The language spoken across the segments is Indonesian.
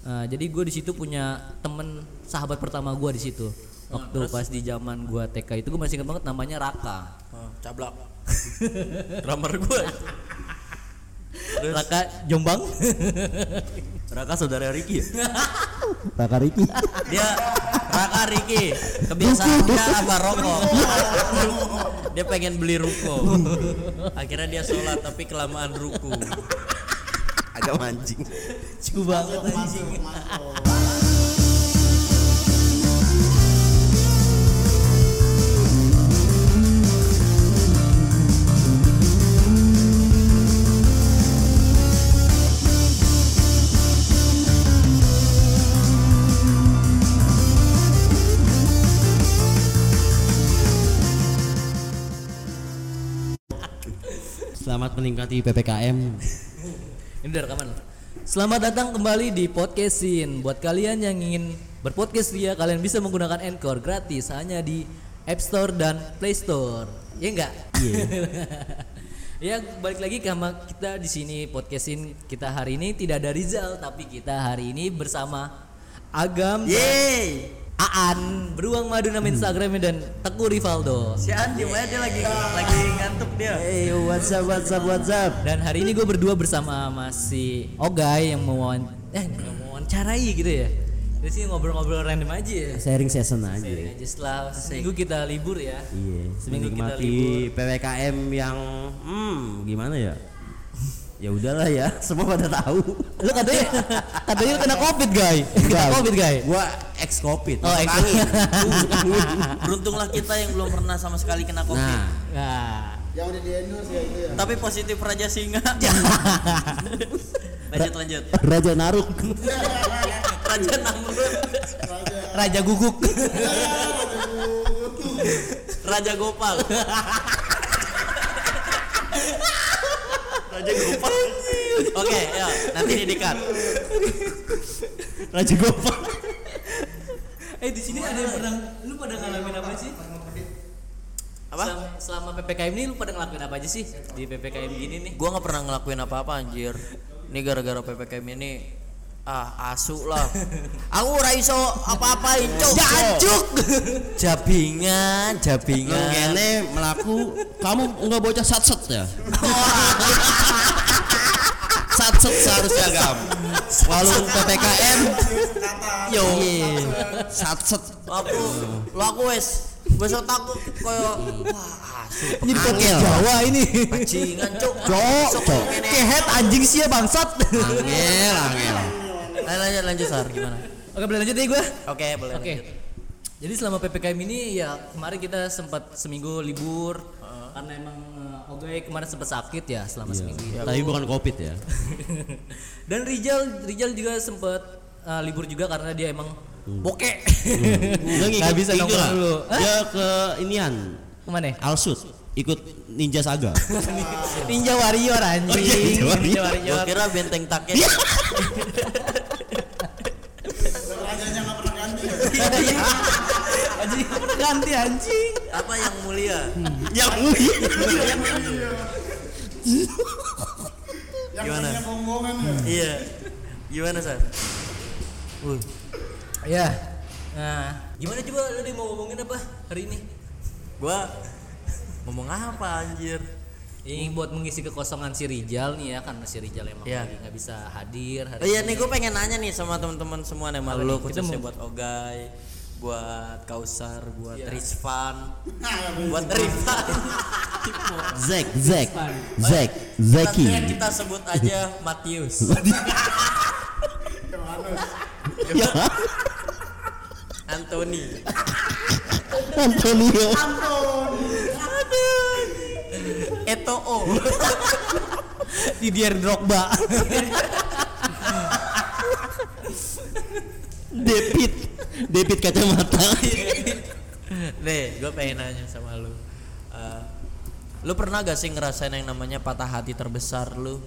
Nah, jadi gue di situ punya temen sahabat pertama gue di situ. Waktu pas di zaman gue TK itu gue masih ingat banget namanya Raka. Oh, cablak. Drummer gue. Raka Jombang. Raka saudara Ricky ya? Raka Riki. Dia Raka Ricky. Kebiasaannya apa rokok. dia pengen beli ruko. Akhirnya dia sholat tapi kelamaan ruku. Agak mancing. Cu banget anjing. Selamat menikmati PPKM. Ini udah rekaman. Selamat datang kembali di Podcastin. Buat kalian yang ingin berpodcast ria, kalian bisa menggunakan Anchor gratis hanya di App Store dan Play Store. Ya enggak? Iya. ya balik lagi sama kita di sini podcastin kita hari ini tidak ada Rizal tapi kita hari ini bersama Agam Yeay. Aan beruang madu nama Instagramnya dan Teguh Rivaldo. Si Andi ya dia lagi lagi ngantuk dia. Hey, what's up, what's up, what's up? Dan hari ini gue berdua bersama masih Ogay yang mau wawan- eh mau wawancarai gitu ya. Di sini ngobrol-ngobrol random aja ya. Sharing session aja. Sharing aja setelah seminggu kita libur ya. Iya. Seminggu kita menikmati PPKM yang hmm gimana ya? Ya udahlah ya, semua pada tahu. Lu katanya katanya lu kena covid guy. Kena covid guy. Gua ex covid. Oh, ex- Beruntunglah kita yang belum pernah sama sekali kena covid. Nah, Nah, yang udah di endorse ya itu ya Tapi positif Raja Singa. lanjut lanjut. Raja Naruk. Raja Namrud. Raja Guguk. Raja Gopal. Raja Gopal. Oke, ya, nanti didikat. Raja Gopal. eh di sini ada yang pernah lu pada ngalamin apa sih? Apa? Selama, selama PPKM ini lu pada ngelakuin apa aja sih di PPKM gini nih? Gua nggak pernah ngelakuin apa-apa anjir. Ini gara-gara PPKM ini ah asu lah. Aku ora iso apa-apain, cuk. Jancuk. Jabingan, Lu jabingan. kene melaku, kamu enggak bocah satset ya? satset seharusnya gam. Walau PPKM, Yo. iya, satset. Aku, lo aku wes wes takut koyo wah asu. Ini podcast Jawa ini. Bajingan, cuk. Cok, Sok cok. ngene. Kehet anjing sih ya bangsat. Angel, angel. Ayo lanjut lanjut Sar, gimana? Oke, boleh lanjut nih gue. Oke, boleh. Oke. lanjut. Jadi selama PPKM ini ya kemarin kita sempat seminggu libur karena emang uh, Ogay kemarin sempat sakit ya selama seminggu itu. Tapi bukan covid ya. Dan Rijal Rijal juga sempat uh, libur juga karena dia emang bokek. Dia Nggak bisa nongkrong dulu. Hah? Dia ke inian, Ke mana? Alsut, ikut Ninja Saga. Ninja Warrior anjing. Oh iya, Ninja Warrior. Gua kira benteng Takeshi. rajanya nggak pernah ganti ya anjing pernah ganti anjing. Apa yang mulia? Yang mulia. yang Gimana? tadinya bonggongan ya Iya. Gimana, Sar? Uh, Ya. Nah, gimana coba lu mau ngomongin apa hari ini? gua ngomong apa anjir? Ini buat mengisi kekosongan si Rijal nih ya karena si Rijal emang Iya. lagi nggak bisa hadir hari Oh iya nih gue pengen nanya nih sama teman-teman semua nih malu lu nih? Kita khususnya mau- buat Ogay, buat Kausar, buat Iya. Rizvan, buat Rifan. Zack, Zack, Zack, Nanti Zaki. kita sebut aja Matius. Ya, Anthony. Antonio. Eto'o. Didier Drogba. Depit, Depit kacamata. Nih, gue pengen nanya sama lu. Eh, lu pernah gak sih ngerasain yang namanya patah hati terbesar lu?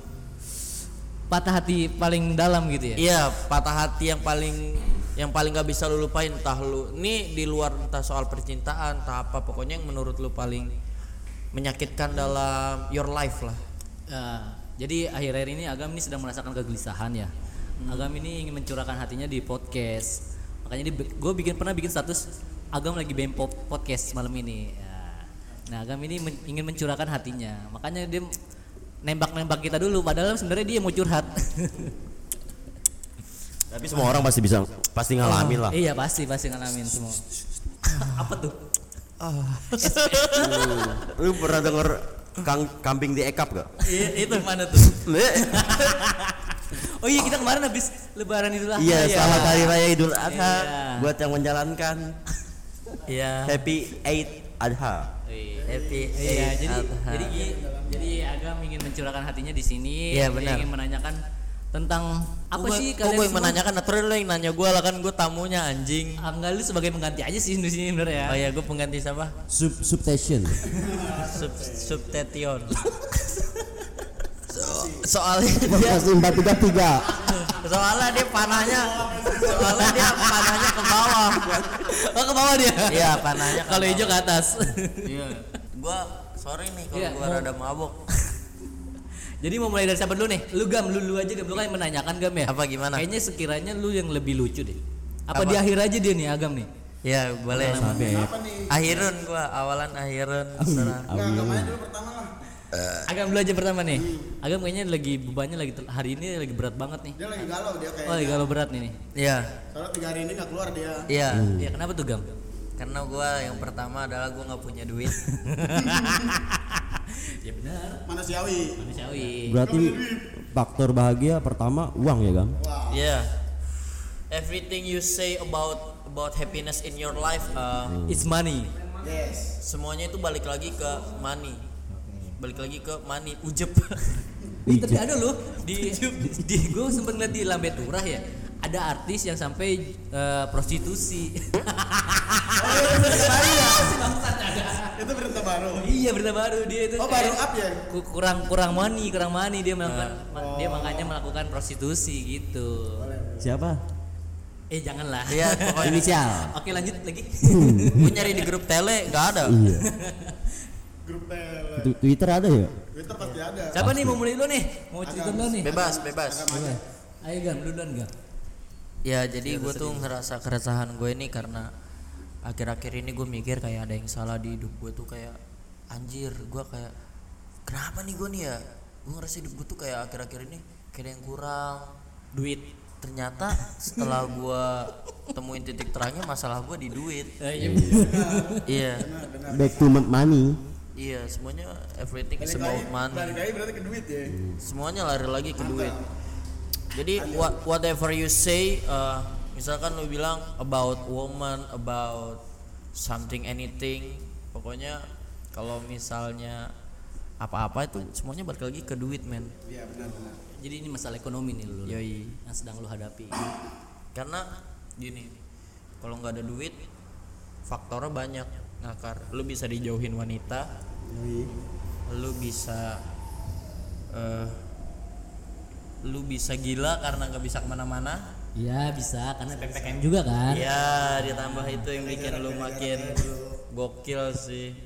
Patah hati paling dalam gitu ya. Iya, patah hati yang paling yang paling gak bisa lu lupain entah lu ini di luar entah soal percintaan entah apa pokoknya yang menurut lu paling menyakitkan dalam your life lah Nah, jadi akhir-akhir ini Agam ini sedang merasakan kegelisahan ya Agam ini ingin mencurahkan hatinya di podcast. Makanya dia gue bikin pernah bikin status Agam lagi pop podcast malam ini. Ya. Nah, Agam ini men- ingin mencurahkan hatinya. Makanya dia nembak-nembak kita dulu padahal sebenarnya dia mau curhat. Tapi semua orang pasti bisa pasti ngalamin lah. iya, pasti pasti ngalamin semua. Apa tuh? Lu pernah denger kang kambing di ekap gak? Iya, itu mana tuh? Oh iya, kita kemarin habis lebaran Idul Adha. Iya, ya. selamat hari raya Idul Adha Iya. buat yang menjalankan. Iya. Happy Eid Adha. Happy Iya, Eid jadi Adha. jadi jadi Agam ingin mencurahkan hatinya di sini. Iya, benar. Ingin menanyakan tentang apa Gua- sih kalian gue yang semua? menanyakan atau lu yang nanya gue lah kan gue tamunya anjing. Ah, enggak lu sebagai pengganti aja sih di sini bener ya. Oh ya gue pengganti siapa? Sub substation. Sub Subtetion. So- soalnya dia Podcast 433. soalnya dia panahnya soalnya dia panahnya ke bawah. Oh ke bawah dia. Iya panahnya. Kalau hijau ke atas. Iya. Gua sorry nih kalau gua mau- rada mabok. Jadi mau mulai dari siapa dulu nih? Lu Gam, lu, lu aja Gam, lu kan yang menanyakan Gam ya. Apa gimana? Kayaknya sekiranya lu yang lebih lucu deh. Apa, Apa? di akhir aja dia nih Agam nih? Ya boleh. Sampai Apa nih? Akhirun gua awalan akhirun. enggak main dulu pertama lah. Agam dulu aja pertama nih. Agam kayaknya lagi bebannya lagi hari ini lagi berat banget nih. Dia lagi galau dia kayak. Oh, lagi kalau berat nih nih. Iya. Soalnya tiga hari ini nggak keluar dia. Iya. Iya, kenapa tuh Gam? Karena gua yang pertama adalah gua nggak punya duit. ya benar. Manusiawi. Manusiawi. berarti faktor bahagia pertama uang ya, Gam? Iya. Everything you say about about happiness in your life uh, It's money. Yes. semuanya itu balik lagi ke money. Balik lagi ke money ujep. Tapi ada loh di di, di gue sempet ngeliat di Lambe Turah ya ada artis yang sampai eh, prostitusi Itu berita baru. iya berita baru dia itu Oh, baru up ya? ku- kurang kurang money kurang money dia melakukan ma- dia makanya melakukan prostitusi gitu Siapa? eh janganlah Iya, pokoknya Inisial. oke lanjut lagi gue nyari di grup tele nggak ada. Iya. Grup tele. Twitter ada ya? Twitter pasti ada. siapa nih mau mulai dulu nih mau cerita dulu nih Bebas, bebas. ayo gam lu duluan gam Ya jadi gue tuh ngerasa keresahan gue ini karena akhir-akhir ini gue mikir kayak ada yang salah di hidup gue tuh kayak anjir gue kayak kenapa nih gue nih ya? Gue ngerasa hidup gue tuh kayak akhir-akhir ini kayak ada yang kurang. Duit. Ternyata setelah gue temuin titik terangnya masalah gue di duit. Eh, iya. iya. Back to money. iya semuanya everything is about money. Balik lagi berarti ke duit ya. semuanya lari lagi ke duit. Jadi what, whatever you say uh, misalkan lu bilang about woman about something anything pokoknya kalau misalnya apa-apa itu semuanya balik lagi ke duit men. Iya benar benar. jadi ini masalah ekonomi nih lu yoi. yang sedang lu hadapi. Karena gini kalau nggak ada duit faktornya banyak ngakar. Lu bisa dijauhin wanita lu bisa eh lu bisa gila karena nggak bisa ke mana-mana Iya bisa karena ppkm juga kan. Ya ditambah itu yang bikin lu makin gokil sih.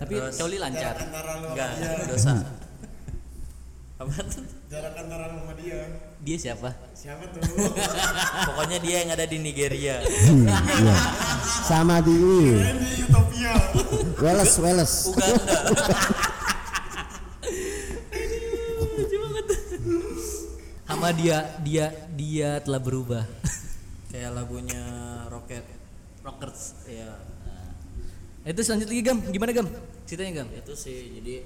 Tapi Terus- coli lancar. Enggak dosa. Apa tuh? Jarak antara lu sama dia. dia siapa? Siapa tuh? pokoknya dia yang ada di Nigeria. Iya. Sama di Utopia. Wales, Wales. Uganda sama dia dia dia telah berubah. Kayak lagunya Rocket rockers ya Nah, itu selanjutnya lagi gam. Gimana gam? Ceritanya gam? Itu sih jadi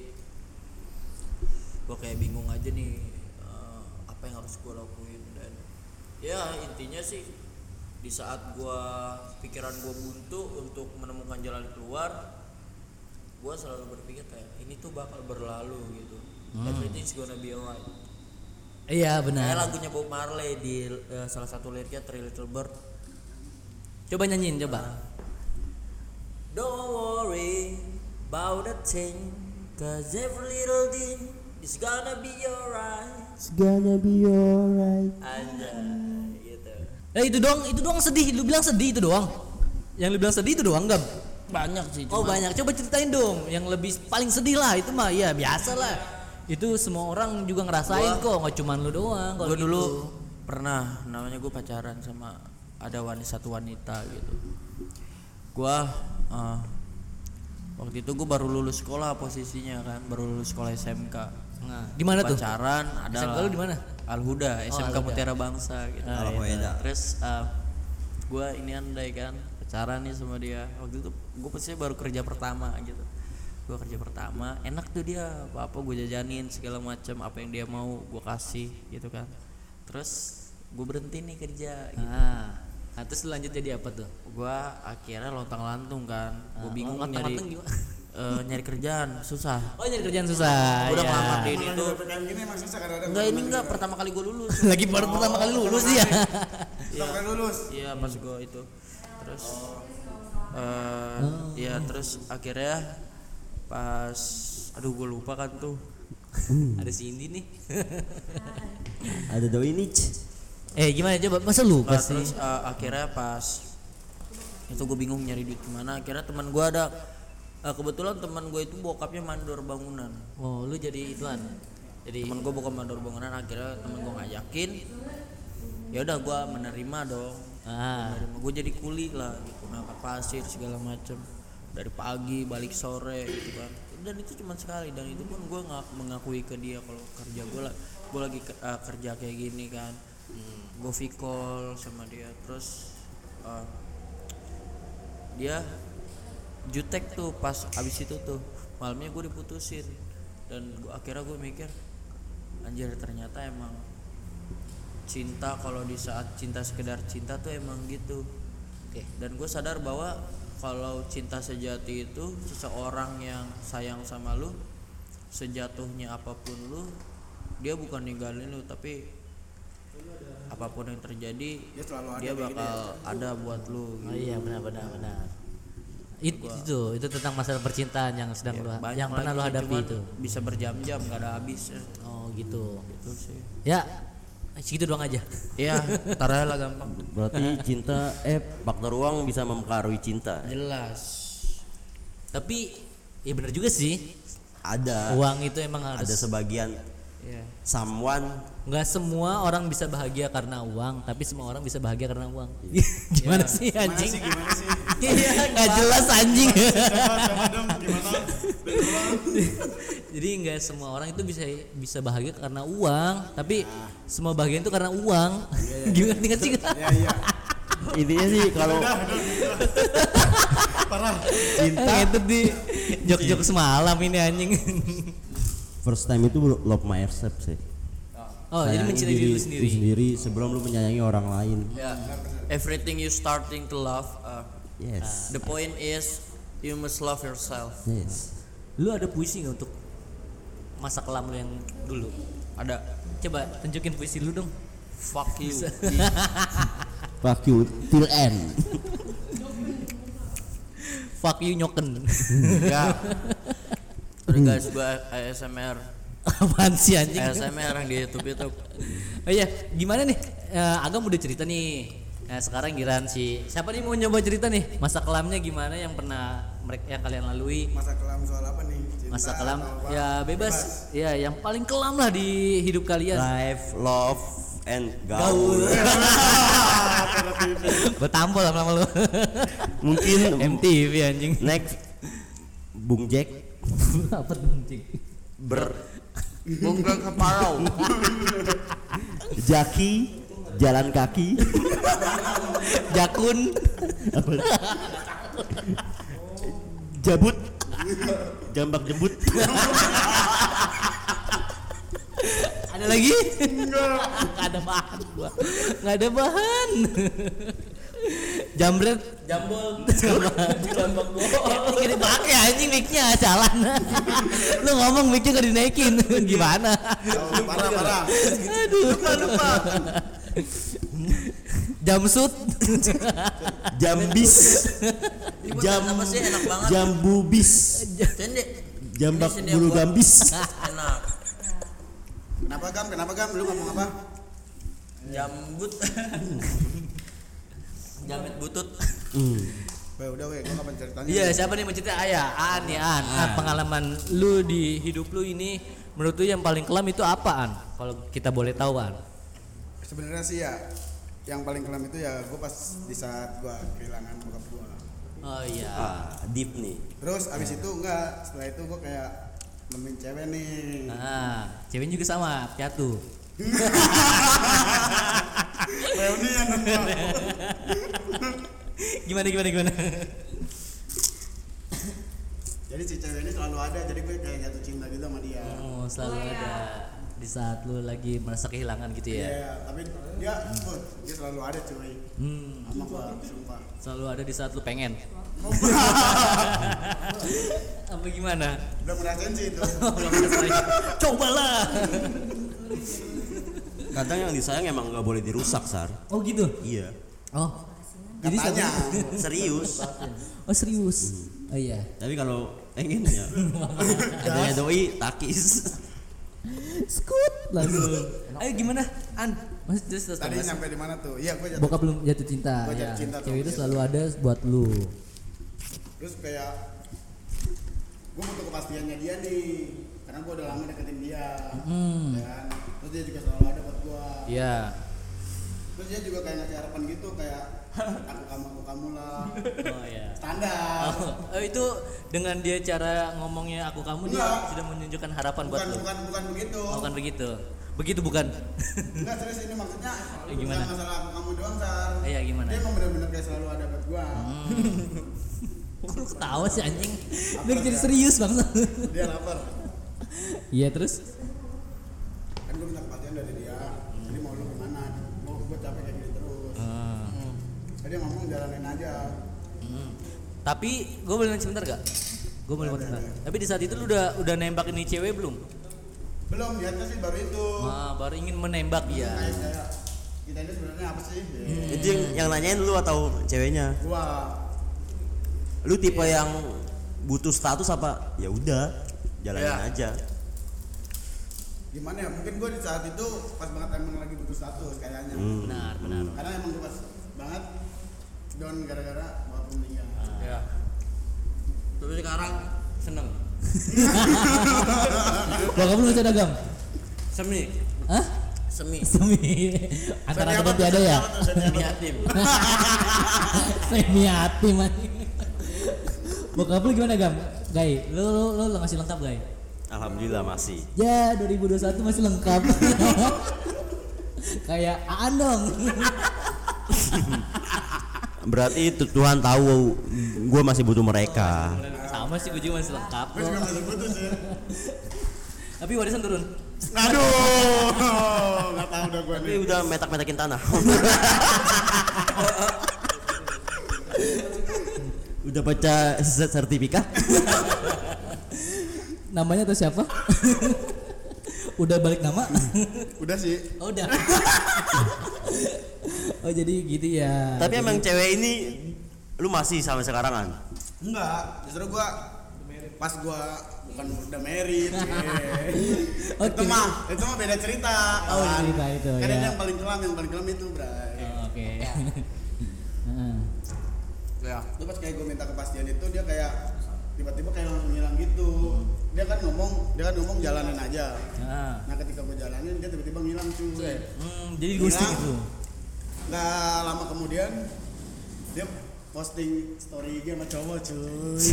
gua kayak bingung aja nih eh, apa yang harus gua lakuin dan ya intinya sih di saat gua pikiran gua buntu untuk menemukan jalan keluar gua selalu berpikir kayak ini tuh bakal berlalu gitu. Everything's gonna be alright iya kayak benar lagunya Bob Marley di eh, salah satu liriknya Three Little Bird. Coba nyanyiin coba. Don't worry about a thing Cause every little thing is gonna be alright. It's gonna be alright. Aja gitu. Eh itu doang itu doang sedih. Lu bilang sedih itu doang. Yang lu bilang sedih itu doang gam. Banyak sih oh banyak. Coba ceritain dong. Yang lebih paling sedih lah itu mah. Ya biasa lah itu semua orang juga ngerasain kok nggak cuma lu doang kalau Gue dulu gitu. pernah namanya gue pacaran sama ada wanita satu wanita gitu gua eh, waktu itu gue baru lulus sekolah posisinya kan baru lulus sekolah SMK Nah, di mana tuh? pacaran ada SMK lu di mana? Al Huda SMK Al-Huda. Mutiara Bangsa gitu Ah, iya. terus uh, gue ini andai kan pacaran nih sama dia waktu itu gue pasti baru kerja pertama gitu gue kerja pertama enak tuh dia apa apa gue jajanin segala macam apa yang dia mau gue kasih gitu kan terus gue berhenti nih kerja gitu. Ah. Nah, terus lanjut jadi apa tuh? gue akhirnya lontang lantung kan gue Ah, bingung lontang-lantung nyari gimana? eh, nyari kerjaan susah Oh, nyari kerjaan susah. gue udah ya. ngelamar di susah kadang-kadang. enggak ini enggak pertama kali gue lulus Lagi baru pertama kali lulus. Pertama kali lulus. Iya pas gue itu terus eh Oh. ya terus akhirnya pas aduh gue lupa kan tuh Ada si Indi nih. Ada Doinich. eh, gimana coba? Masa lupa Nah, sih? terus eh, akhirnya pas itu gue bingung nyari duit ke mana akhirnya teman gue ada eh, kebetulan teman gue itu bokapnya mandor bangunan Oh, lu jadi ituan. Jadi teman gue bokap mandor bangunan akhirnya teman gue ngajakin ya udah gue menerima dong ah, gue jadi kuli lah gitu ngangkat pasir segala macem dari pagi balik sore gitu kan. Dan itu cuma sekali dan itu pun gue nggak mengakui ke dia kalau kerja gue lah gue lagi ke- eh, kerja kayak gini kan. Gue call sama dia terus eh, dia jutek tuh pas abis itu tuh. Malamnya gue diputusin dan gua, akhirnya gue mikir anjir ternyata emang cinta kalau di saat cinta sekedar cinta tuh emang gitu. Oke. dan gue sadar bahwa kalau cinta sejati itu seseorang yang sayang sama lu sejatuhnya apa pun lu dia bukan ninggalin lu tapi apa pun yang terjadi Dia selalu ada dia gitu bakal ada buat lu Oh iya benar benar benar. It, itu itu tentang masalah percintaan yang sedang lu banyak yang pernah lu hadapi itu. bisa berjam-jam nggak ada habisnya Oh gitu. itu sih Ya, segitu doang aja. Iya, taruh lah gampang. Berarti cinta eh faktor uang bisa mempengaruhi cinta. Jelas. Tapi ya benar juga sih. Ada Uang itu emang harus ada sebagian Iya. someone nggak semua orang bisa bahagia karena uang, tapi semua orang bisa bahagia karena uang. gimana sih Gimana anjing? sih gimana sih? Iya, nggak jelas anjing. Jadi nggak semua orang itu bisa bisa bahagia karena uang, tapi semua bahagia itu karena uang. Gimana ngerti sih? Ya iya. intinya sih kalau Parah. Cinta itu di jok-jok semalam ini anjing. First time itu love myself sih. Oh, jadi Sayangi mencintai diri lu lu sendiri. sendiri sebelum lu menyayangi orang lain. Ya. Everything you starting to love, uh, Yes. the point is you must love yourself. Yes. Lu ada puisi nggak untuk masa kelam lu yang dulu? Ada Coba tunjukin puisi lu dong. fuck you. Fuck you till end. Fuck you nyoken. ya. Sorry guys, gua ASMR. Apaan sih anjing? ASMR yang di YouTube itu. Oh iya, gimana nih? Eh, Agam udah cerita nih. Nah, sekarang giliran si siapa nih mau nyoba cerita nih? Masa kelamnya gimana yang pernah mereka yang kalian lalui? Masa kelam soal apa nih? Cinta Masa kelam ya bebas. Ya, yang paling kelam lah di hidup kalian. life, love and gaul. Gue tampol lama-lama lu. Mungkin MTV anjing. next Bung Jack Apa tuh anjing? ber Bungkak keparau. Jaki jalan kaki. Jakun. jabut jambak jembut Ada lagi? Nggak ada bahan gua. Nggak ada bahan. Jambret, jambol, jambak bohong. Ini dipakai anjing mic-nya jalan. Lu ngomong mic-nya gak dinaikin. Gimana? Parah parah. Aduh. Jamsut. Jambis. Ini buat Jam apa sih enak banget. jambubis. Sini. Jambak bulu gambis. Enak. Kenapa gam? Kenapa gam? Lu ngomong apa? Jambut. Jamit butut. Weh udah weh, gua kapan ceritanya? Iya, siapa nih mencerita ayah? An ya, An. An, pengalaman lu di hidup lu ini menurut lu yang paling kelam itu apaan? Kalau kita boleh tahu, An. sebenarnya sih ya yang paling kelam itu ya gue pas di saat gue kehilangan bokap gue Oh iya. Ah, deep nih. terus abis itu enggak setelah itu gue kayak nemuin cewek nih Nah, ceweknya juga sama, piatu. reunian. Gimana gimana gimana? jadi si cewek ini selalu ada jadi gue kayak jatuh cinta gitu sama dia Oh, selalu ada di saat lu lagi merasa kehilangan gitu Iya, ya. tapi dia oh, dia selalu ada cuy Hmm, sama gue sumpah selalu ada di saat lu pengen. Apa gimana? udah ngerasain sih itu Belum ngerasain. Cobalah. Kadang yang disayang emang nggak boleh dirusak, Sar. Oh gitu. Iya. Oh. Jadi katanya Serius. Oh serius. Oh iya. Tapi kalau pengen ya adanya doi takis. Skut langsung. Ayo gimana? An, Mas terus terus tadi terus. nyampe di mana tuh iya gue jatuh Bokap belum jatuh cinta. Gua ya. jatuh cinta Cewek itu dia. selalu ada buat lu. terus kayak gue butuh kepastiannya dia nih karena gue udah lama deketin dia Hmm. ya kan terus dia juga selalu ada buat gue Iya. terus dia juga kayak ngasih harapan gitu kayak aku kamu aku kamu lah Oh iya. standar Oh, oh, itu dengan dia cara ngomongnya aku kamu dia Enggak. sudah menunjukkan harapan buat bukan bukan bukan begitu Oh, kan begitu. Begitu bukan? enggak serius ini maksudnya Eh, gimana? bukan masalah aku kamu doang sar Iya, gimana? dia emang bener-bener kayak selalu ada buat gue Kok lu ketawa sih anjing? Dia jadi serius bangsa. dia lapar Iya terus? kan gue minta kepastian dari dia jadi dia ngomong jalanin aja Hmm. Tapi gue boleh nanya sebentar gak? Gue boleh nanya sebentar. Tapi di saat itu lu udah udah nembak ini cewek belum? belum niatnya sih baru itu Nah, baru ingin menembak kayak ya. kita ini sebenarnya apa sih Itu yang, yang nanyain lu atau ceweknya? gua Lu tipe yang butuh status apa? Ya udah, jalanin Ya. aja. gimana ya mungkin gua di saat itu pas banget emang lagi butuh status kayaknya Hmm. Benar, benar. karena emang gua pas banget down gara-gara bapak meninggal ya tapi sekarang seneng Bokap lu masih dagang? semi Hah? semi Semi. Antara Semi tuh? ada ya? Semi yatim Semi hati anjing. Bokap lu gimana Gam? Gai, lu lu lu, lu ngasih lengkap Gai? Alhamdulillah masih. Ya 2021 masih lengkap. Kayak Aan dong. Berarti itu Tuhan tahu gue masih butuh mereka. Sama sih gue juga masih lengkap juga masih Tapi warisan turun. aduh nggak tahu udah gua Tapi nih udah metak-metakin tanah. udah baca sertifikat? Namanya tuh siapa? Udah balik nama? udah sih oh, udah. oh jadi gitu ya. Tapi emang cewek ini lu masih sampai sekarang kan? enggak justru gua pas gua bukan udah married eh. Oh, itu mah itu mah beda cerita Oh, kawan. cerita itu, kan ya. yang paling kelam yang paling kelam itu bray Oh, Oke. Heeh. ya itu pas kayak gue minta kepastian itu dia kayak tiba-tiba kayak langsung hilang gitu dia kan ngomong dia kan ngomong jalanin aja Nah. nah ketika gue jalanin dia tiba-tiba ngilang cuy Hmm, jadi ghosting itu. nggak lama kemudian dia posting story IG sama cowok cuy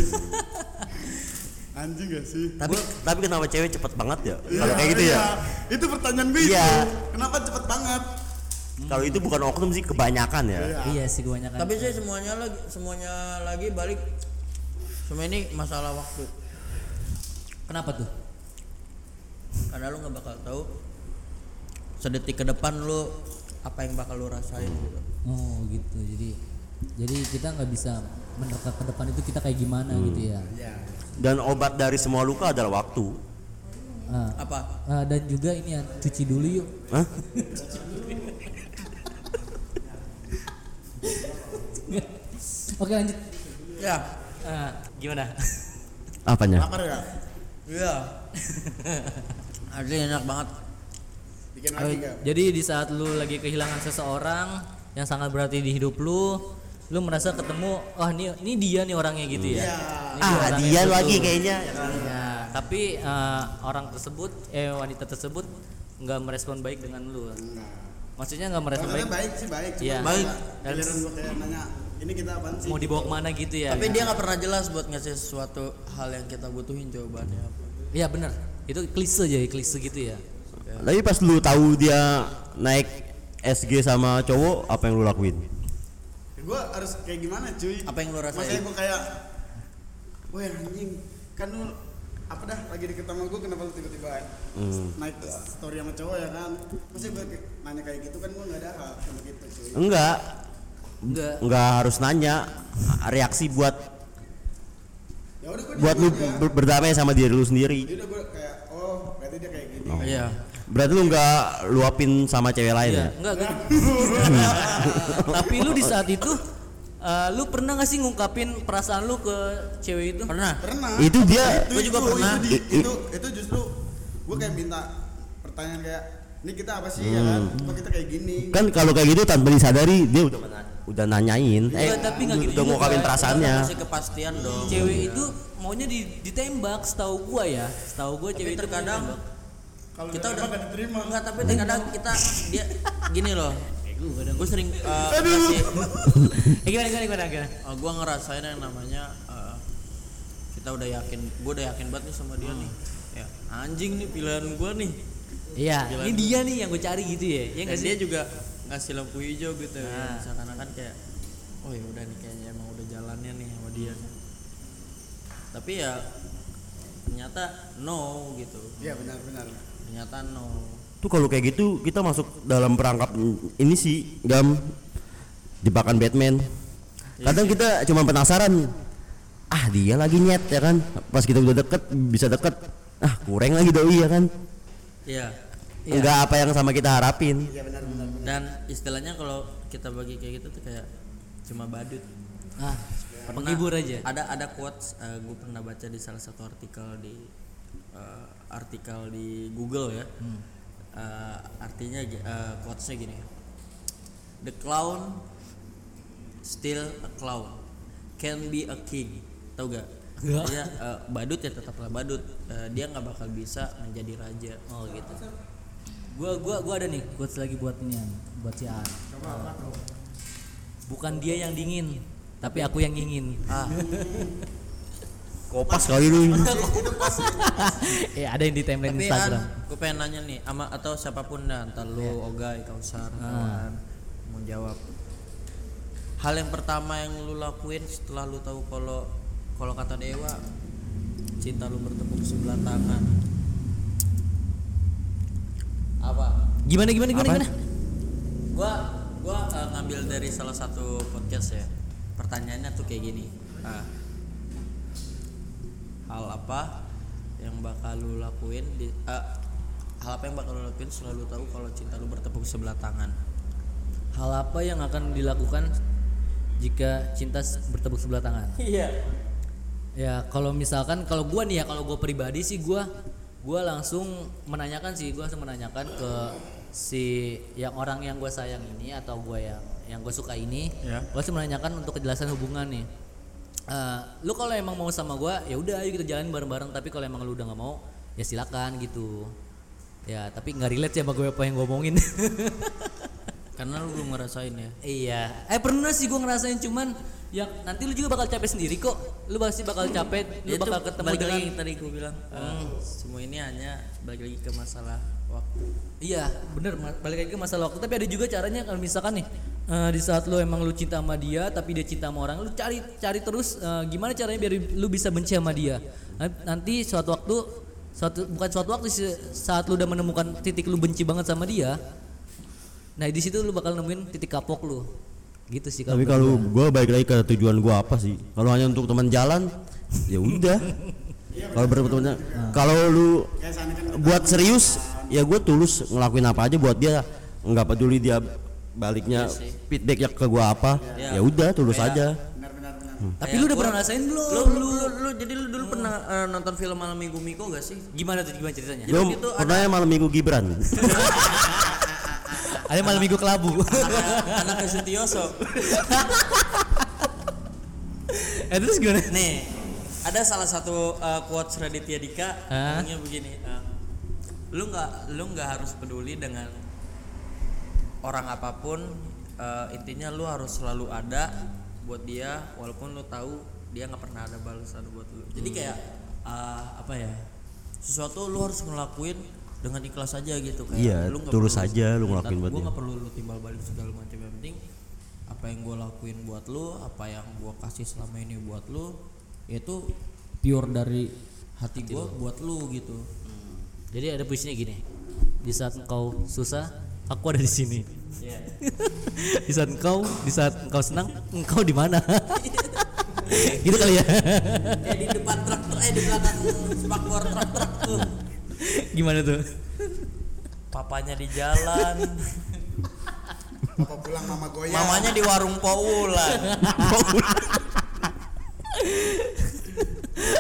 anjing gak sih Tapi tapi kenapa cewek cepet banget ya? Iya, Kalau kayak gitu ya? iya. itu pertanyaan gue Iya. itu kenapa cepet banget Kalau itu bukan oknum sih kebanyakan ya. Iya. Iya sih kebanyakan. tapi sih semuanya lagi semuanya lagi balik semua ini masalah waktu kenapa tuh? karena lu nggak bakal tahu sedetik ke depan lu apa yang bakal lu rasain gitu Oh gitu. Jadi jadi kita nggak bisa menerka ke depan itu kita kayak gimana gitu ya. Iya. Dan obat dari semua luka adalah waktu. Ah, apa ah, dan juga ini ya cuci dulu yuk. Hah? Oke lanjut. ya Ah, gimana? Apanya? lapar ya iya asli enak banget bikin Oh, lagi gak jadi di saat lu lagi kehilangan seseorang yang sangat berarti di hidup lu, lu merasa ketemu, wah ini ini dia nih orangnya gitu ya. Iya. Ini Ah, dia lagi kayaknya. Ya, tapi eh, orang tersebut, eh wanita tersebut nggak merespon baik dengan lu. Nah, maksudnya nggak Maksudnya baik baik sih baik. cuma Iya. Baik. Giliran gue kayak nanya ini kita apaan sih? mau dibawa ke mana gitu ya Tapi dia nggak pernah jelas buat ngasih sesuatu hal yang kita butuhin jawabannya apa. iya benar itu klise aja klise gitu ya Tapi pas lu tahu dia naik SG sama cowok, apa yang lu lakuin? gue harus kayak gimana cuy Apa yang lu rasain? Maksudnya gue kayak wah anjing kan lu apa dah lagi deket sama gue kenapa lu tiba-tiba Hmm. naik story sama cowok ya kan Maksudnya gue nanya kayak gitu kan gue gak ada hak sama gitu cuy Enggak, enggak enggak harus nanya. Reaksi buat ya udah gue buat lu ber- berdamai sama diri lu sendiri. ya udah gue kayak oh berarti dia kayak gini Iya. Berarti lu enggak luapin sama cewek lain Iya, ya? enggak, enggak. Tapi lu di saat itu eh, lu pernah gak sih ngungkapin perasaan lu ke cewek itu? Pernah. pernah Itu dia Gua juga itu, pernah. itu, di- itu, itu justru gue kayak minta pertanyaan kayak ini kita apa sih ya kan Hmm. kok kita kayak gini kan kalau kayak gitu tanpa disadari dia udah udah nanyain, eh Enggak, tapi nggak gitu udah juga. ngungkapin perasaannya. Kasih kepastian dong. Cewek itu maunya di, ditembak, setahu gua ya. Setahu gua Tapi cewek itu terkadang mau ditembak. kalau kita udah gak diterima Enggak, tapi terkadang kita dia gini loh. Gue sering uh, ngasih Eh gimana gimana gimana gimana? uh, gue ngerasain yang namanya uh, kita udah yakin gue udah yakin banget nih sama dia nih ya anjing nih pilihan gue nih Iya, ini dia nih yang gue cari gitu ya. Iya sih? dia juga ngasih lampu hijau gitu ya Nah. misalkan kan kayak oh ya udah nih kayaknya emang udah jalannya nih sama dia tapi ya ternyata no gitu iya benar-benar ternyata no Tuh kalau kayak gitu kita masuk dalam perangkap ini sih gam jebakan Batman. Kadang kita cuma penasaran. Ah dia lagi nyet ya kan. Pas kita udah deket bisa deket. Ah kurang lagi doi ya kan. ya Enggak apa yang sama kita harapin. iya benar-benar dan istilahnya kalau kita bagi kayak gitu tuh kayak cuma badut. Ah, Pernah- penghibur aja. ada ada quotes gue pernah baca di salah satu artikel di eh, artikel di Google ya. Eh, artinya gi- eh, quotesnya gini. The clown still a clown can be a king. Tau gak Nggak. Dia, eh, badut ya tetaplah badut. Eh, dia nggak bakal bisa menjadi raja. Oh gitu. Gua gua gua ada nih quotes lagi buat ini buat si Aan. Bukan dia yang dingin, tapi aku yang ingin. ah Kopas kali lu. eh ada yang di timeline tapi Instagram. An, gue pengen nanya nih ama atau siapa pun dah entar lu Ogai Kausar kawan mau jawab hal yang pertama yang lu lakuin setelah lu tahu kalau kalau kata dewa cinta lu bertepuk sebelah tangan apa Gimana gimana gimana Apa? gimana? gua gua eh, ngambil dari salah satu podcast ya pertanyaannya tuh kayak gini Ah. hal apa yang bakal lu lakuin di eh, hal apa yang bakal lu lakuin selalu tahu kalau cinta lu bertepuk sebelah tangan Hal apa yang akan dilakukan jika cinta bertepuk sebelah tangan? iya Ya kalau misalkan kalau gua nih ya kalau gua pribadi sih gua gua langsung menanyakan sih gua langsung menanyakan ke si yang orang yang gua sayang ini atau gua yang yang gue suka ini. Ya. gua langsung menanyakan untuk kejelasan hubungan nih. Eh, lu kalau emang mau sama gua ya udah ayo kita jalan bareng-bareng. Tapi kalau emang lu udah nggak mau ya silakan gitu. Ya tapi nggak relate sih sama gue apa yang gue omongin. Karena lu belum ngerasain ya. Iya. Eh pernah sih gue ngerasain cuman yang nanti lu juga bakal capek sendiri kok. Lu pasti bakal capek, lu Itu bakal ketemu balik dengan lagi tadi gue bilang eh, semua ini hanya balik lagi ke masalah waktu Iya, bener balik lagi ke masalah waktu. Tapi ada juga caranya kalau misalkan nih eh, di saat lu emang lu cinta sama dia tapi dia cinta sama orang, lu cari cari terus eh, gimana caranya biar lu bisa benci sama dia. Nan- Nanti suatu waktu suatu bukan suatu waktu saat lu udah menemukan titik lu benci banget sama dia. Nah, di situ lu bakal nemuin titik kapok lu. Gitu sih Tapi kalau gua. gua balik lagi ke tujuan gua apa sih? Kalau hanya untuk teman jalan, ya udah. Kalau berteman kalau lu kan buat serius, ya gue tulus ngelakuin apa aja buat dia, nggak peduli dia baliknya feedbacknya ke gua apa, ya udah tulus aja. benar-benar benar Tapi Kayak lu udah pernah ngerasain belum? lu, lu, lu, lu jadi lu dulu pernah eh, nonton film malam minggu Miko gak sih Gimana tuh gimana ceritanya? Lu pernah ya malam minggu Gibran? Ada malam minggu kelabu. anak Sutioso eh terus gimana? nih ada salah satu uh, quotes Raditya Dika ngomongnya begini uh, lu nggak lu nggak harus peduli dengan orang apa pun eh, intinya lu harus selalu ada buat dia walaupun lu tahu dia nggak pernah ada balasan buat lu jadi kayak eh, apa ya sesuatu lu harus ngelakuin dengan ikhlas aja gitu kayak Iya, lu tulus perlu- aja lu ngelakuin buat gua nggak perlu lu timbal balik segala macam yang penting apa yang gue lakuin buat lu apa yang gue kasih selama ini buat lu itu pure dari hati gue buat lu gitu Jadi ada puisinya gini. Di saat engkau susah, aku ada di sini. di saat engkau, di saat engkau senang, engkau di mana? gitu kali ya. eh di depan truk eh di belakang spakbor truk truk tuh Gimana tuh? papanya di jalan Apa pulang mama goyang? mamanya di warung Paulan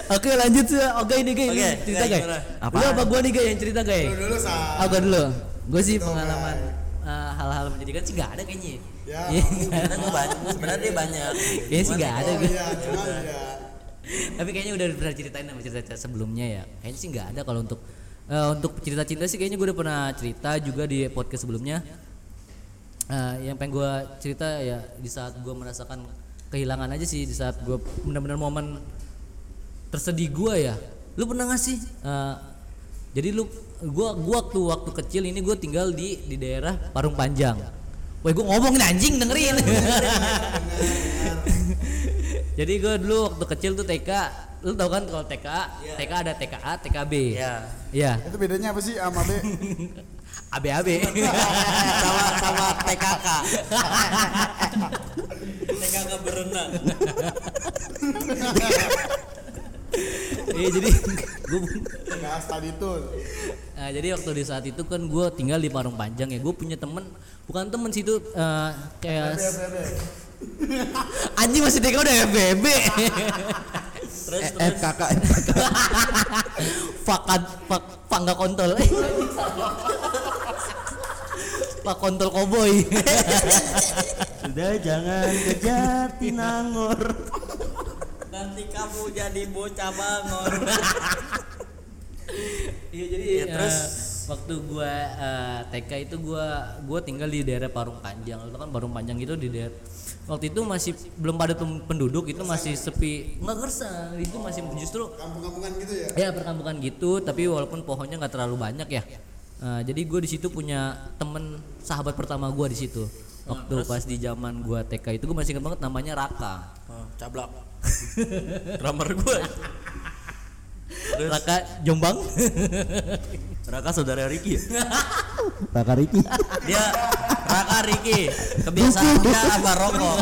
Oke lanjut sih. Oke ini guys, Oke, cerita Guy, guys. Apa? Lu apa gua nih guys yang cerita guys? Dulu dulu sa. Aku dulu. Gue sih Betul, pengalaman eh, hal-hal menjadikan sih nggak ada kayaknya. Ya. Iya. sebenarnya gue banyak sebenarnya dia banyak Kayaknya sih nggak ada. Gua. iya, ya. Tapi kayaknya udah pernah ceritain sama cerita sebelumnya ya. Kayaknya sih nggak ada kalau untuk eh, untuk cerita cinta sih kayaknya gue udah pernah cerita juga di podcast sebelumnya. Eh, yang pengen gue cerita ya di saat gue merasakan kehilangan aja sih di saat gue benar-benar momen tersedih gue ya. Lu pernah gak sih? eh, jadi lu gua gua waktu waktu kecil ini gue tinggal di di daerah Parung Panjang. Woi gue ngomong nih anjing dengerin. Jadi gue dulu waktu kecil tuh TK, lu tau kan kalau TK, TK ada TKA, TKB. Iya. Iya. Itu bedanya apa sih sama B? ABAB. sama sama TKK TKK berenang Iya jadi gue Bahas tadi tuh. Nah, jadi waktu di saat itu kan gue tinggal di Parung Panjang ya gue punya temen bukan temen sih itu eh, kayak anjing masih TK udah FBB terus Eh, terus kakak fakat pak pangga kontol pak kontol koboi Sudah jangan ke Jatinangor. nanti kamu jadi bocah bangor Iya jadi Ya, terus? eh, waktu gua eh, TK itu gua gua tinggal di daerah Parung Panjang. Itu kan Parung Panjang itu di daerah waktu itu masih belum pada penduduk itu masih sepi. Nggak gersang itu masih justru Kampung-kampungan gitu ya. ya perkampungan gitu tapi walaupun pohonnya nggak terlalu banyak ya. Eh, jadi gue di situ punya temen sahabat pertama gua di situ. Waktu pas di zaman gua TK itu gue masih ingat banget namanya Raka. Oh, cablak. Drummer gue Raka Jombang. Raka saudara Ricky ya? Raka Ricky. dia Raka Riki kebiasaan dia apa rokok.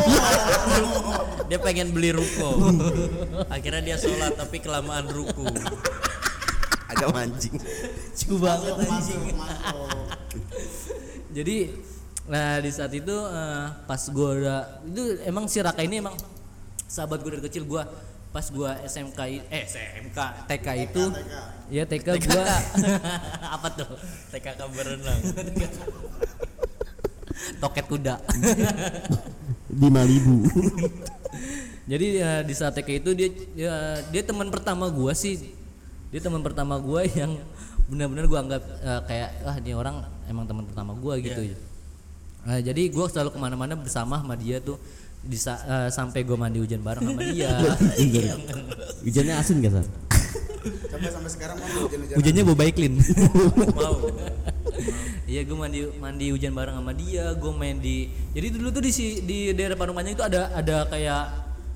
Dia pengen beli ruko. Akhirnya dia sholat tapi kelamaan ruku Agak mancing. Cukup banget anjing. Masuk, masuk. jadi nah di saat itu eh, pas gua udah itu emang si Raka ini emang sahabat gue dari kecil. Gua pas gua SMK eh SMK TK itu. Ya TK gua. Apa tuh? TKK berenang toket kuda. Di Malibu. jadi eh, di saat TK itu dia dia, dia teman pertama gua sih. Dia teman pertama gua yang benar-benar gua anggap eh, kayak ah dia orang emang teman pertama gua gitu Nah, jadi gua selalu ke mana-mana bersama sama dia tuh di sa- eh, sampai gua mandi hujan bareng sama dia Hujannya asin gak San? Sampai sampai sekarang mau hujan-hujan. hujannya boba clean mau iya gue mandi mandi hujan bareng sama dia gue main di jadi dulu tuh di si- di daerah Panjang itu ada ada kayak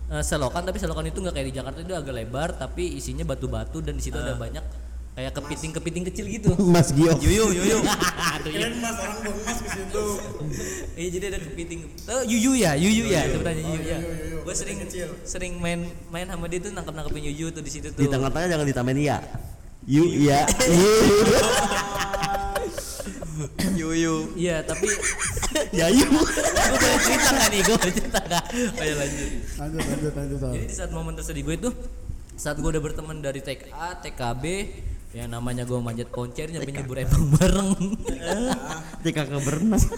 eh, selokan tapi selokan itu nggak kayak di Jakarta itu agak lebar tapi isinya batu-batu dan di situ ada banyak kayak kepiting-kepiting kecil gitu Mas Gio. yuyu yuyu iya. Kirain mas orang buang mas ke situ. Iya jadi ada kepiting. Oh, yuyu ya, yuyu ya, sebutannya yuyu ya. yuyu, yuyu. Gue sering sering main main sama dia tuh nangkap nangkapin yuyu tuh di situ tuh. Di tengah-tengah jangan ditambahin ya. Yu iya. Yu. yuyu Iya tapi Ya yu. gue boleh cerita nggak nih? Gue boleh cerita nggak? Ayo lanjut. Lanjut lanjut lanjut. Sal. Jadi di saat momen tersedih gue itu saat gue udah berteman dari TKA, TKB, yang namanya gue manjat koncer nyampe nyebur empang bareng. TKK berenang.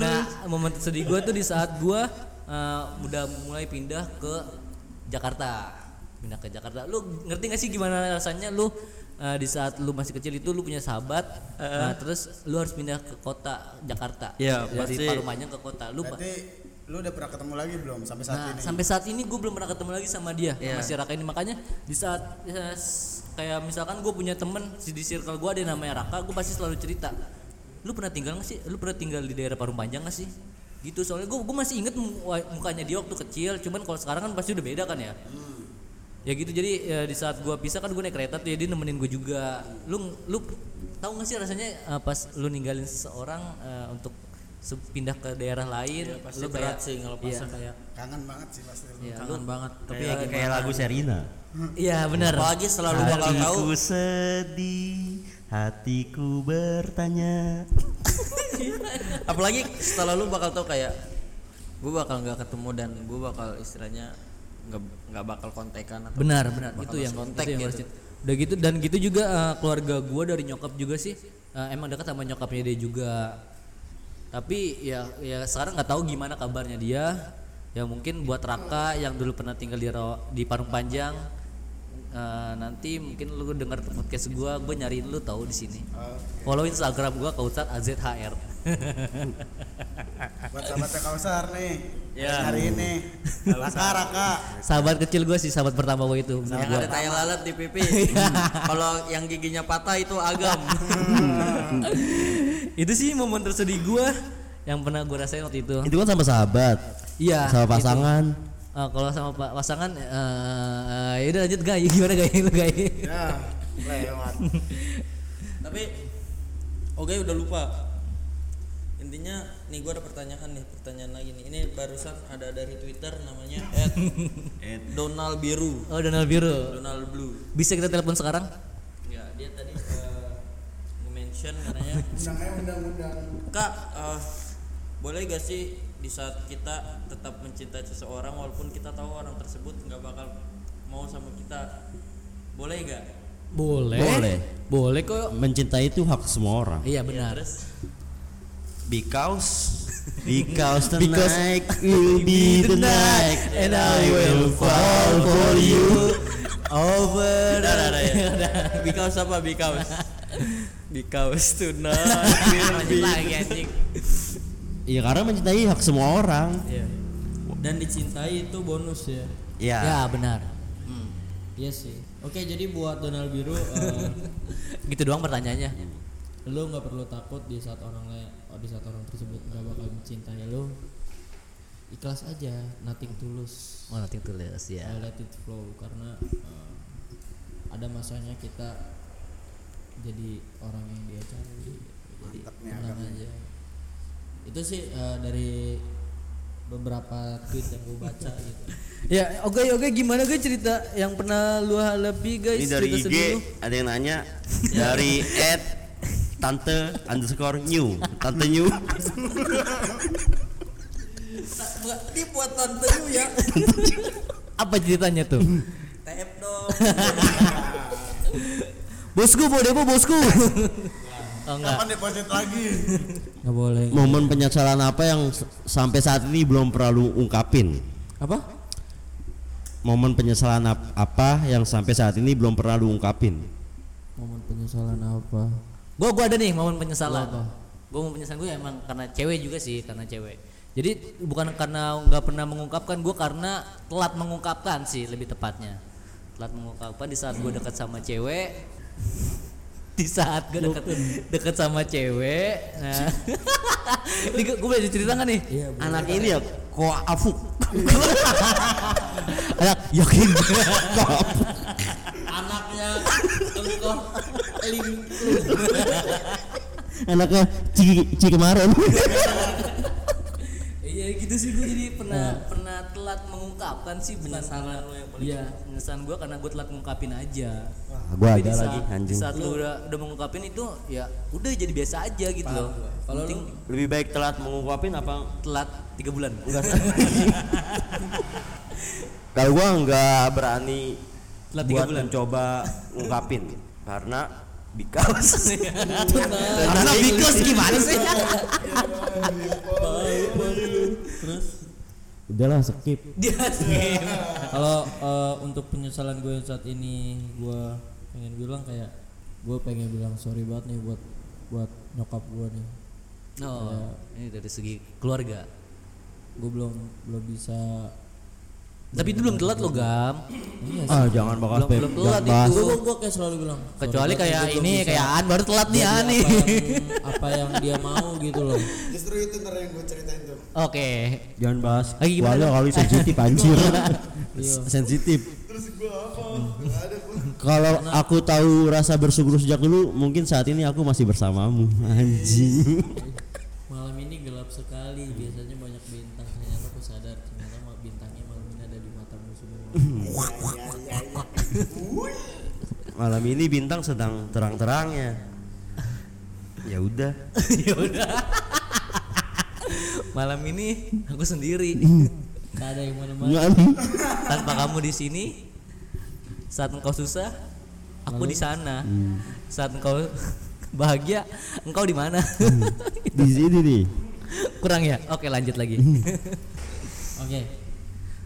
nah momen tersedih gue tuh di saat gue eh, udah mulai pindah ke Jakarta pindah ke Jakarta lu ngerti gak sih gimana rasanya lu eh, di saat lu masih kecil itu lu punya sahabat, nah, terus lu harus pindah ke kota Jakarta. Iya, dari pasti. Parungpanjang ke kota. Lu Berarti lu udah pernah ketemu lagi belum sampai saat Nah, ini? sampai saat ini gue belum pernah ketemu lagi sama dia, Iya. sama si Raka ini. Makanya di saat ya, kayak misalkan gue punya temen si di circle gue ada yang namanya Raka, gue pasti selalu cerita. Lu pernah tinggal nggak sih? Lu pernah tinggal di daerah Parung Panjang nggak sih? Gitu soalnya gue gue masih inget mukanya dia waktu kecil. Cuman kalau sekarang kan pasti udah beda kan ya. Ya gitu jadi ya, di saat gue pisah kan gue naik kereta tuh ya dia nemenin gue juga. Lu lu tahu nggak sih rasanya eh, pas lu ninggalin seseorang eh, untuk pindah ke daerah lain, pasti lu berat kayak- sih kalau iya. pas kayak Kangen banget sih pasti lu. Iya, lu- kangen banget. Tapi ya kayak, kayak lagu Serina Iya benar. Apalagi setelah lu bakal tahu hatiku sedih hatiku bertanya apalagi setelah lu bakal tahu kayak gue bakal nggak ketemu dan gue bakal istilahnya nggak nggak bakal kontekan atau Benar benar itu yang lost itu yang gitu. harus- Udah gitu dan gitu juga eh, keluarga gua dari nyokap juga sih eh, emang dekat sama nyokapnya dia juga. Tapi ya ya sekarang nggak tahu gimana kabarnya dia. Ya mungkin buat Raka yang dulu pernah tinggal di Ro- di Parung Panjang eh, nanti mungkin lu dengar podcast gua, gua nyariin lu tahu di sini. Follow Instagram gua Kautsar AZHR. Buat sahabatnya Kausar nih. Ya. Hari ini. Raka Raka. sahabat kecil gua sih, sahabat pertama gua itu yang gua. ada tai lalat di pipi kalau yang giginya patah itu agam itu sih momen tersedih gua yang pernah gua rasain waktu itu. Itu kan sama sahabat. Iya. Sama itu. pasangan. Eh, kalau sama pa- pasangan eh ya udah lanjut gay gimana gay lu gay Ya, lewat. tapi oke udah lupa intinya nih gue ada pertanyaan nih pertanyaan lagi nih ini barusan ada dari twitter namanya Ed Donald Biru oh Donald Biru Donald Blue bisa kita telepon sekarang ya dia tadi nge-mention katanya Undang undang-undang. kak eh, boleh gak sih di saat kita tetap mencintai seseorang walaupun kita tahu orang tersebut nggak bakal mau sama kita boleh gak boleh Boleh. boleh kok Mencintai itu hak semua orang. iya benar terus Because Because the Because night will be the night and I will fall for you over Udah, udah, udah, ya. Because apa? Because Because tonight will be lagi anjing. Iya karena mencintai hak semua orang. Iya. Dan dicintai itu bonus ya. Ya. ya benar. Iya sih. Oke jadi buat Donald Biru eh, gitu doang pertanyaannya. Lu nggak perlu takut di saat orang lain oh, Di saat orang tersebut nggak bakal mencintai lu. Ikhlas aja Nothing tulus oh nanti tulis ya I let it flow Karena eh, Ada masanya kita Jadi orang yang dia cari Jadi tenang aja. Itu sih eh, dari beberapa tweet yang gue baca gitu. Ya oke oke gimana gue cerita yang pernah lu hadapi guys? Ini dari cerita IG sedih lu. ada yang nanya dari at tante underscore new. Tante new. Ini buat tante lu ya. Apa ceritanya tuh? TF dong bosku mau demo bosku oh enggak Kapan deposit lagi? Nggak boleh momen penyesalan apa yang sampai saat ini belum pernah lu ungkapin Apa? momen penyesalan ap- apa yang sampai saat ini belum pernah lu ungkapin Momen penyesalan apa? Gua gua ada nih momen penyesalan. Gua mau penyesalan gue emang karena cewek juga sih, karena cewek. Jadi bukan karena nggak pernah mengungkapkan, gua karena telat mengungkapkan sih lebih tepatnya. Telat mengungkapkan di saat gua dekat sama cewek. Di saat gue dekat dekat sama cewek. Nah. Ini gue boleh cerita nggak nih? anak ini ya kok afuk Anak yakin. Anaknya engkau anaknya ciki, ciki kemarin Iya gitu sih gue jadi pernah pernah telat mengungkapkan sih bukan Penyesalan lo yang paling Iya, penyesalan gue karena gue telat mengungkapin aja. gua Tapi ada di lagi Di anjing. saat lu udah udah mengungkapin itu ya udah jadi biasa aja gitu loh. Kalau Penting. lebih baik telat mengungkapin apa? Telat tiga bulan. kalau gua nggak berani Telat tiga buat bulan. mencoba ngungkapin karena because. Karena because gimana sih? Udahlah skip Dia skip. Kalau eh, untuk penyesalan gue saat ini gue pengen bilang kayak gue pengen bilang sorry banget nih buat buat nyokap gue nih Oh, ini dari segi keluarga. gue belum belum bisa Tapi itu belum telat lo gam. iya sih Ah, jangan bahas Belum- belum telat itu. gue gue kayak selalu bilang Kecuali kayak gua ini kayak An baru telat nih An nih. apa yang, dia mau gitu loh Justru itu ntar yang gue ceritain tuh. Oke. Jangan bahas. Lagi gimana, Walau kali sensitif anjir. Iya. sensitif. Terus gue apa? Gak ada gue. Kalau aku tahu rasa bersyukur sejak dulu, mungkin saat ini aku masih bersamamu. Anjing. Malam ini bintang sedang terang-terangnya. Ya udah. ya udah. Malam ini aku sendiri Gak ada yang mana-mana tanpa kamu di sini. Saat engkau susah, aku di sana. Saat engkau bahagia, engkau di mana? Di sini nih. Kurang ya? Oke, lanjut lagi. oke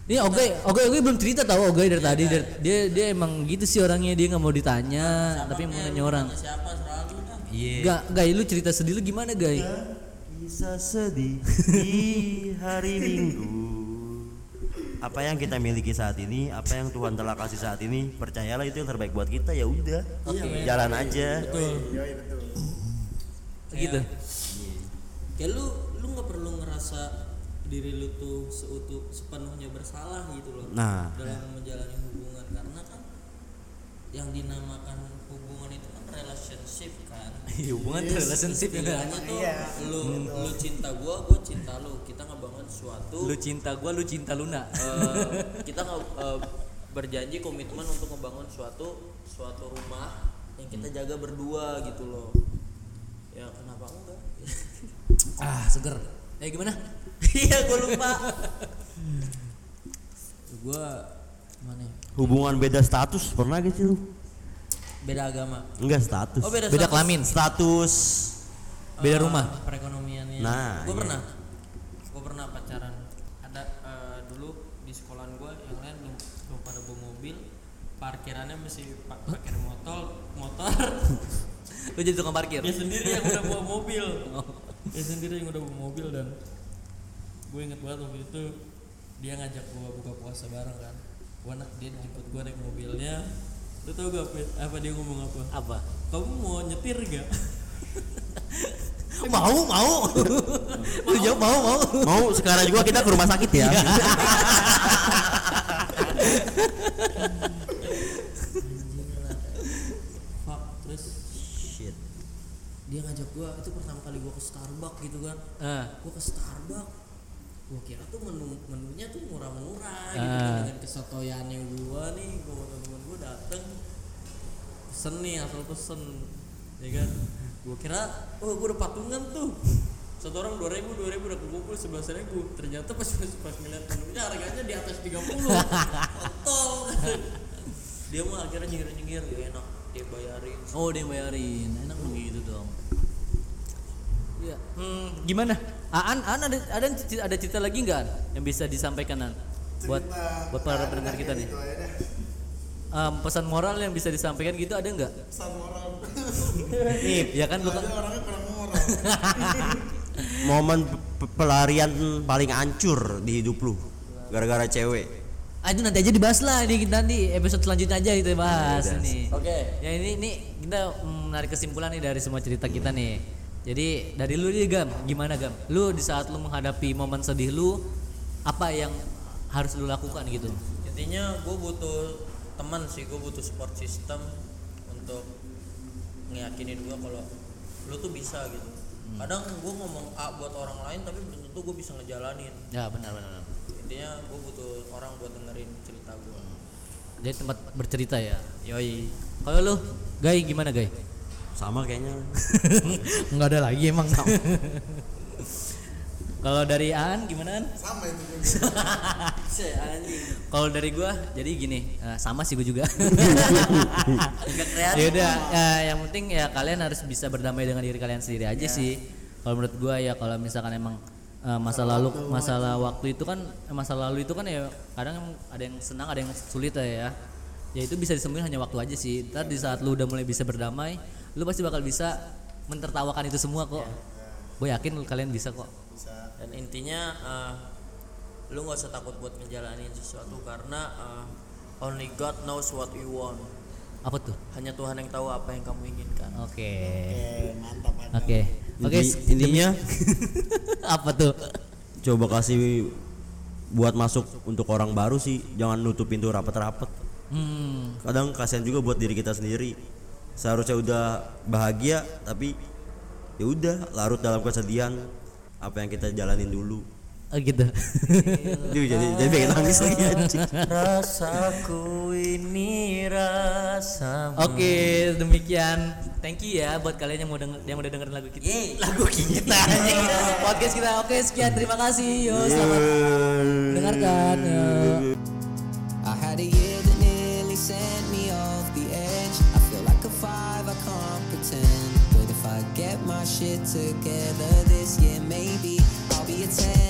Ini Ogai, Ogai, Ogai belum cerita tahu Ogai dari tadi Dia, dia dia emang gitu sih orangnya dia nggak mau ditanya, tapi mau nanya orang. siapa selalu dah Iya. Gak, Gai, lu cerita sedih lu gimana Gai? Bisa sedih di hari Minggu. Apa yang kita miliki saat ini, apa yang Tuhan telah kasih saat ini, percayalah itu yang terbaik buat kita ya udah. Jalan aja. Gitu. kayak lu lu nggak perlu ngerasa diri lu tuh seutuh sepenuhnya bersalah gitu loh Nah. dalam menjalani hubungan karena kan yang dinamakan hubungan itu kan relationship kan Hubungan tuh relationship ya. Istilahnya tuh lu lu cinta gua gua cinta lu kita ngebangun suatu Lu cinta gua, lu cinta Luna. eh, kita nge, eh, berjanji komitmen untuk ngebangun suatu suatu rumah yang kita jaga berdua gitu loh ya kenapa enggak ah, seger. Eh gimana? iya gue lupa gue mana ya? Hubungan beda status pernah gak sih lu? beda agama Enggak status. oh beda Beda status. kelamin, Status. beda Eh, rumah. perekonomiannya Nah, gue iya. pernah gue pernah pacaran ada eh, dulu di sekolahan gue yang lain belum belum pada bawa mobil parkirannya mesti pak- pakai motor motor Lu jadi tukang parkir. dia sendiri yang udah bawa mobil dia sendiri yang udah bawa mobil dan gue inget banget waktu itu dia ngajak gue buka puasa bareng kan. Gua nak dia jemput gue naik mobilnya. Lu tau gak apa, apa dia ngomong apa? Apa? kamu mau nyetir gak? Mau, mau. Lu jawab mau, mau. Mau sekarang juga kita ke rumah sakit ya. Fuck, terus shit. dia ngajak gue itu pertama kali gue ke Starbucks gitu kan. Ah, gue ke Starbucks gue kira tuh menu menunya tuh murah-murah gitu. Kan Ah. dengan kesotoyannya gue nih gue temen gue dateng pesen nih asal pesen ya kan? Gue kira oh gue udah patungan tuh. Satu orang dua ribu dua ribu udah kumpul sebelas ribu ternyata pas pas, pas ngeliat menunya harganya di atas tiga puluh. Tol dia mah akhirnya nyengir nyengir ya enak. Dia bayarin. Oh, dia bayarin. Enak dong gitu dong. Iya. Hmm, gimana? Aan, Aan ada ada cerita, ada cerita lagi nggak An, yang bisa disampaikan An? buat Cerita buat para pendengar kita nih. gitu deh. Um, pesan moral yang bisa disampaikan gitu ada nggak? Pesan moral. Nih, ya kan lu kan Ada orangnya kurang moral. Momen pe- pelarian paling hancur di hidup lu gara-gara cewek. Ah, itu nanti aja dibahas lah ini nanti episode selanjutnya aja kita bahas ini. oke Ya ini ini kita menarik kesimpulan nih dari semua cerita kita nih. Jadi dari lu nih Gam, gimana Gam? Lu di saat lu menghadapi momen sedih lu apa yang harus lu lakukan gitu? intinya gue butuh teman sih gue butuh support system untuk ngeyakinin gue kalau lu tuh bisa gitu kadang gue ngomong A buat orang lain tapi belum tentu gue bisa ngejalanin Ya benar. benar. intinya gue butuh orang buat dengerin cerita gue Jadi tempat bercerita ya. Yoi. Kalau lu, Gai gimana Gai? Sama kayaknya. Enggak ada lagi emang. Kalau dari Aan gimana An? Sama itu juga. Kalau dari gua jadi gini, eh, sama sih gua juga. Kreatif ya udah, ya, yang penting ya kalian harus bisa berdamai dengan diri kalian sendiri aja sih. Kalau menurut gua ya kalau misalkan emang eh, masa lalu masalah waktu itu kan eh, masa lalu itu kan ya kadang emang ada yang senang ada yang sulit ya. ya. ya itu bisa disembuhin hanya waktu aja sih ntar di saat lu udah mulai bisa berdamai lu pasti bakal bisa mentertawakan itu semua kok. Gue yakin kalian bisa kok. Dan intinya eh, lu nggak usah takut buat ngejalanin sesuatu karena eh, only God knows what you want. Apa tuh? Hanya Tuhan yang tahu apa yang kamu inginkan. Oke. Oke, mantap mantap. oke. Oke Inti- intinya apa tuh? Coba kasih buat masuk untuk orang baru sih. Jangan nutup pintu rapet-rapet hmm. Kadang kasihan juga buat diri kita sendiri seharusnya udah bahagia tapi ya udah larut dalam kesedihan apa yang kita jalanin dulu oh gitu Duh, jadi jadi pengen nangis lagi rasaku ini rasamu Oke, demikian. Thank you ya buat kalian yang mau denger, yang udah dengerin lagu kita. Lagu kita. Podcast kita. Oke, sekian. Terima kasih. Yo, selamat dengarkan. Yo. Shit together this year, maybe I'll be a ten.